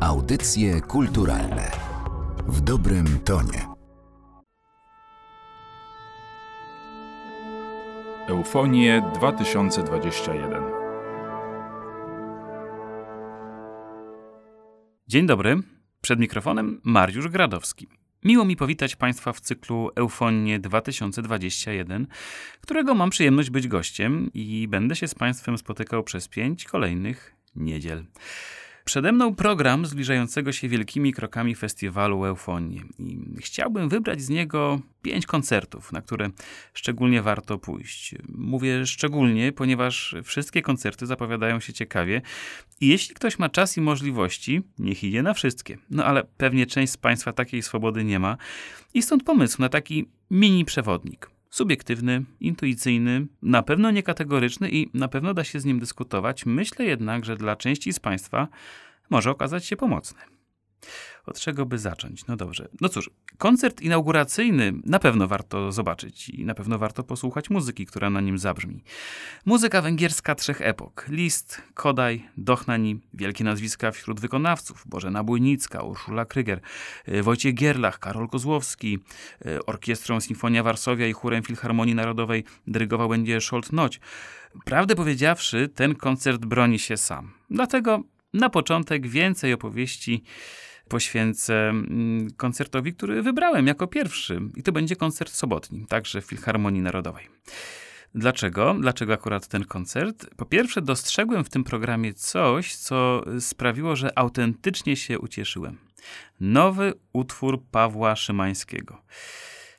Audycje kulturalne w dobrym tonie. Eufonie 2021 Dzień dobry. Przed mikrofonem Mariusz Gradowski. Miło mi powitać Państwa w cyklu Eufonie 2021, którego mam przyjemność być gościem i będę się z Państwem spotykał przez pięć kolejnych niedziel. Przede mną program zbliżającego się wielkimi krokami festiwalu Eufonie i chciałbym wybrać z niego pięć koncertów, na które szczególnie warto pójść. Mówię szczególnie, ponieważ wszystkie koncerty zapowiadają się ciekawie i jeśli ktoś ma czas i możliwości, niech idzie na wszystkie. No ale pewnie część z Państwa takiej swobody nie ma i stąd pomysł na taki mini przewodnik subiektywny, intuicyjny, na pewno niekategoryczny i na pewno da się z nim dyskutować. Myślę jednak, że dla części z Państwa może okazać się pomocny. Od czego by zacząć? No dobrze. No cóż, koncert inauguracyjny na pewno warto zobaczyć i na pewno warto posłuchać muzyki, która na nim zabrzmi. Muzyka węgierska trzech epok. List, Kodaj, Dochnani, wielkie nazwiska wśród wykonawców. Bożena Bójnicka, Urszula Kryger, y, Wojciech Gierlach, Karol Kozłowski, y, Orkiestrą Sinfonia Warszawia i Chórem Filharmonii Narodowej dyrygował będzie Scholt Noć. Prawdę powiedziawszy, ten koncert broni się sam. Dlatego na początek więcej opowieści poświęcę mm, koncertowi, który wybrałem jako pierwszy. I to będzie koncert sobotni, także w Filharmonii Narodowej. Dlaczego? Dlaczego akurat ten koncert? Po pierwsze, dostrzegłem w tym programie coś, co sprawiło, że autentycznie się ucieszyłem. Nowy utwór Pawła Szymańskiego.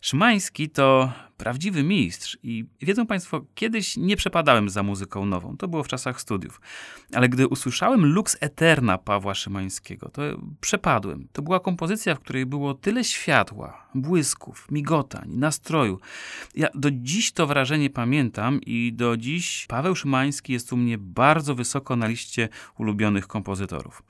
Szymański to prawdziwy mistrz i wiedzą Państwo, kiedyś nie przepadałem za muzyką nową, to było w czasach studiów, ale gdy usłyszałem Lux Eterna Pawła Szymańskiego, to przepadłem. To była kompozycja, w której było tyle światła, błysków, migotań, nastroju. Ja do dziś to wrażenie pamiętam i do dziś Paweł Szymański jest u mnie bardzo wysoko na liście ulubionych kompozytorów.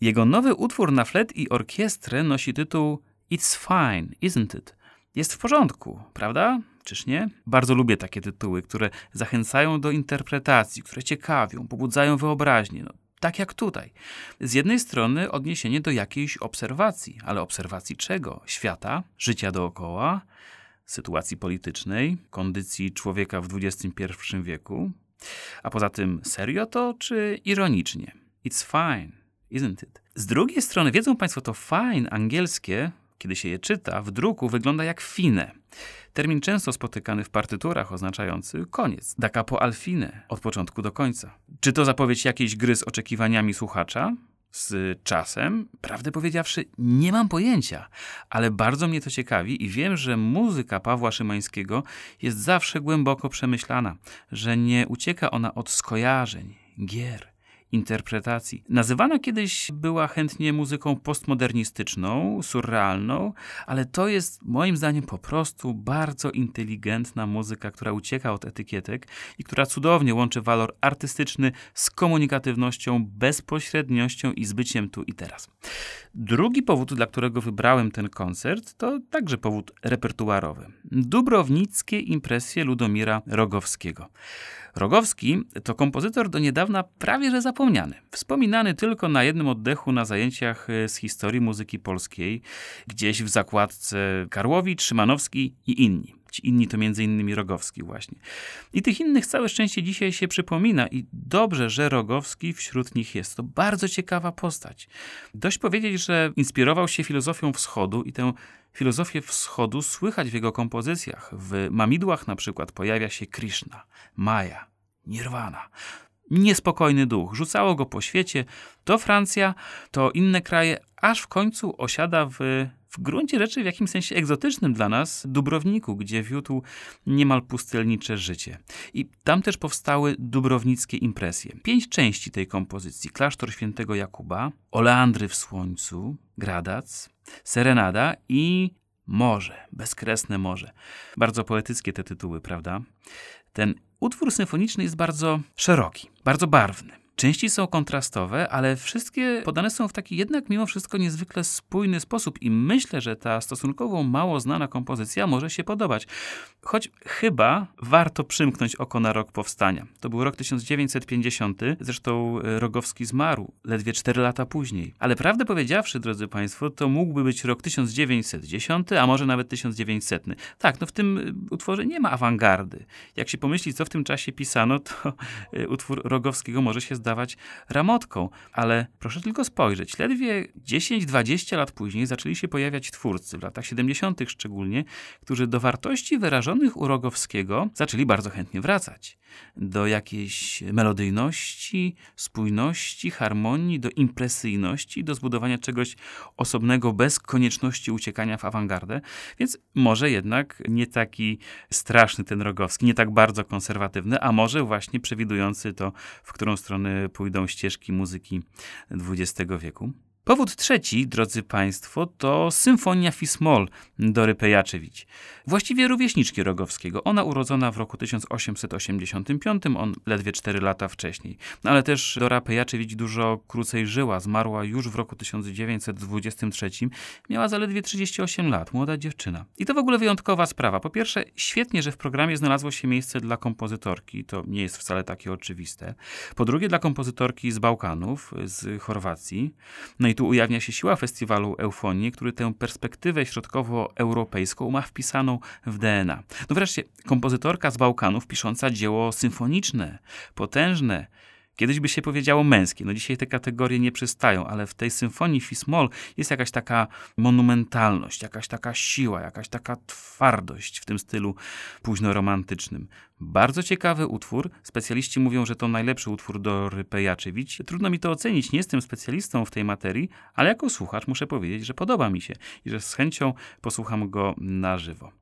Jego nowy utwór na flet i orkiestrę nosi tytuł It's Fine, Isn't It? Jest w porządku, prawda? Czyż nie? Bardzo lubię takie tytuły, które zachęcają do interpretacji, które ciekawią, pobudzają wyobraźnię. No, tak jak tutaj. Z jednej strony odniesienie do jakiejś obserwacji, ale obserwacji czego? Świata, życia dookoła, sytuacji politycznej, kondycji człowieka w XXI wieku. A poza tym serio to, czy ironicznie? It's fine, isn't it? Z drugiej strony, wiedzą Państwo, to fine angielskie kiedy się je czyta, w druku wygląda jak fine. Termin często spotykany w partyturach oznaczający koniec, da capo al fine, od początku do końca. Czy to zapowiedź jakiejś gry z oczekiwaniami słuchacza? Z czasem? Prawdę powiedziawszy, nie mam pojęcia, ale bardzo mnie to ciekawi i wiem, że muzyka Pawła Szymańskiego jest zawsze głęboko przemyślana, że nie ucieka ona od skojarzeń, gier, interpretacji. Nazywana kiedyś była chętnie muzyką postmodernistyczną, surrealną, ale to jest moim zdaniem po prostu bardzo inteligentna muzyka, która ucieka od etykietek i która cudownie łączy walor artystyczny z komunikatywnością, bezpośredniością i zbyciem tu i teraz. Drugi powód, dla którego wybrałem ten koncert, to także powód repertuarowy. Dubrownickie impresje Ludomira Rogowskiego. Rogowski to kompozytor do niedawna prawie że zapomniany. Wspominany tylko na jednym oddechu na zajęciach e, z historii muzyki polskiej, gdzieś w zakładce Karłowicz, Szymanowski i inni. Ci inni to między innymi Rogowski właśnie. I tych innych całe szczęście dzisiaj się przypomina i dobrze, że Rogowski wśród nich jest. To bardzo ciekawa postać. Dość powiedzieć, że inspirował się filozofią wschodu i tę filozofię wschodu słychać w jego kompozycjach. W Mamidłach na przykład pojawia się Krishna, Maja, Nirvana niespokojny duch. Rzucało go po świecie. To Francja, to inne kraje, aż w końcu osiada w, w gruncie rzeczy w jakimś sensie egzotycznym dla nas Dubrowniku, gdzie wiódł niemal pustelnicze życie. I tam też powstały dubrownickie impresje. Pięć części tej kompozycji. Klasztor świętego Jakuba, Oleandry w słońcu, Gradac, Serenada i Morze, bezkresne morze. Bardzo poetyckie te tytuły, prawda? Ten utwór symfoniczny jest bardzo szeroki, bardzo barwny. Części są kontrastowe, ale wszystkie podane są w taki jednak mimo wszystko niezwykle spójny sposób i myślę, że ta stosunkowo mało znana kompozycja może się podobać. Choć chyba warto przymknąć oko na rok powstania. To był rok 1950, zresztą Rogowski zmarł ledwie 4 lata później. Ale prawdę powiedziawszy, drodzy Państwo, to mógłby być rok 1910, a może nawet 1900. Tak, no w tym utworze nie ma awangardy. Jak się pomyśli, co w tym czasie pisano, to utwór Rogowskiego może się zdawać ramotką, ale proszę tylko spojrzeć. Ledwie 10-20 lat później zaczęli się pojawiać twórcy, w latach 70. szczególnie, którzy do wartości wyrażonych u Rogowskiego zaczęli bardzo chętnie wracać. Do jakiejś melodyjności, spójności, harmonii, do impresyjności, do zbudowania czegoś osobnego bez konieczności uciekania w awangardę. Więc może jednak nie taki straszny ten Rogowski, nie tak bardzo konserwatywny, a może właśnie przewidujący to, w którą stronę pójdą ścieżki muzyki XX wieku. Powód trzeci, drodzy Państwo, to Symfonia Fismol Dory Pejaczewicz. Właściwie rówieśniczki Rogowskiego. Ona urodzona w roku 1885, on ledwie 4 lata wcześniej. Ale też Dora Pejaczewicz dużo krócej żyła. Zmarła już w roku 1923. Miała zaledwie 38 lat, młoda dziewczyna. I to w ogóle wyjątkowa sprawa. Po pierwsze, świetnie, że w programie znalazło się miejsce dla kompozytorki. To nie jest wcale takie oczywiste. Po drugie, dla kompozytorki z Bałkanów, z Chorwacji. No i tu ujawnia się siła festiwalu Eufonii, który tę perspektywę środkowoeuropejską ma wpisaną w DNA. No wreszcie, kompozytorka z Bałkanów pisząca dzieło symfoniczne, potężne, Kiedyś by się powiedziało męskie. No dzisiaj te kategorie nie przystają, ale w tej symfonii Fismol jest jakaś taka monumentalność, jakaś taka siła, jakaś taka twardość w tym stylu późno-romantycznym. Bardzo ciekawy utwór. Specjaliści mówią, że to najlepszy utwór do Rypejaczewicz. Trudno mi to ocenić, nie jestem specjalistą w tej materii, ale jako słuchacz muszę powiedzieć, że podoba mi się i że z chęcią posłucham go na żywo.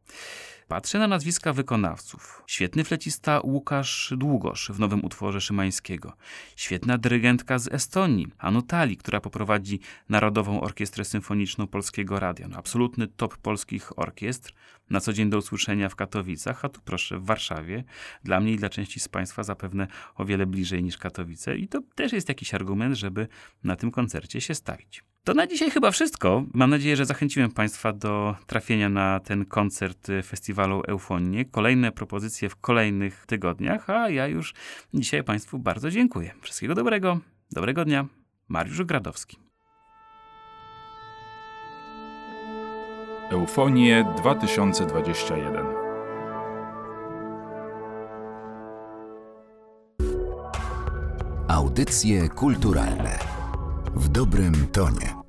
Patrzę na nazwiska wykonawców. Świetny flecista Łukasz Długosz w nowym utworze Szymańskiego. Świetna dyrygentka z Estonii, Anutali, która poprowadzi Narodową Orkiestrę Symfoniczną Polskiego Radia. No, absolutny top polskich orkiestr. Na co dzień do usłyszenia w Katowicach, a tu proszę w Warszawie. Dla mnie i dla części z Państwa zapewne o wiele bliżej niż Katowice. I to też jest jakiś argument, żeby na tym koncercie się stawić. To na dzisiaj chyba wszystko. Mam nadzieję, że zachęciłem Państwa do trafienia na ten koncert festiwalu Eufonie. Kolejne propozycje w kolejnych tygodniach, a ja już dzisiaj Państwu bardzo dziękuję. Wszystkiego dobrego, dobrego dnia. Mariusz Gradowski. Eufonie 2021 Audycje kulturalne w dobrym tonie.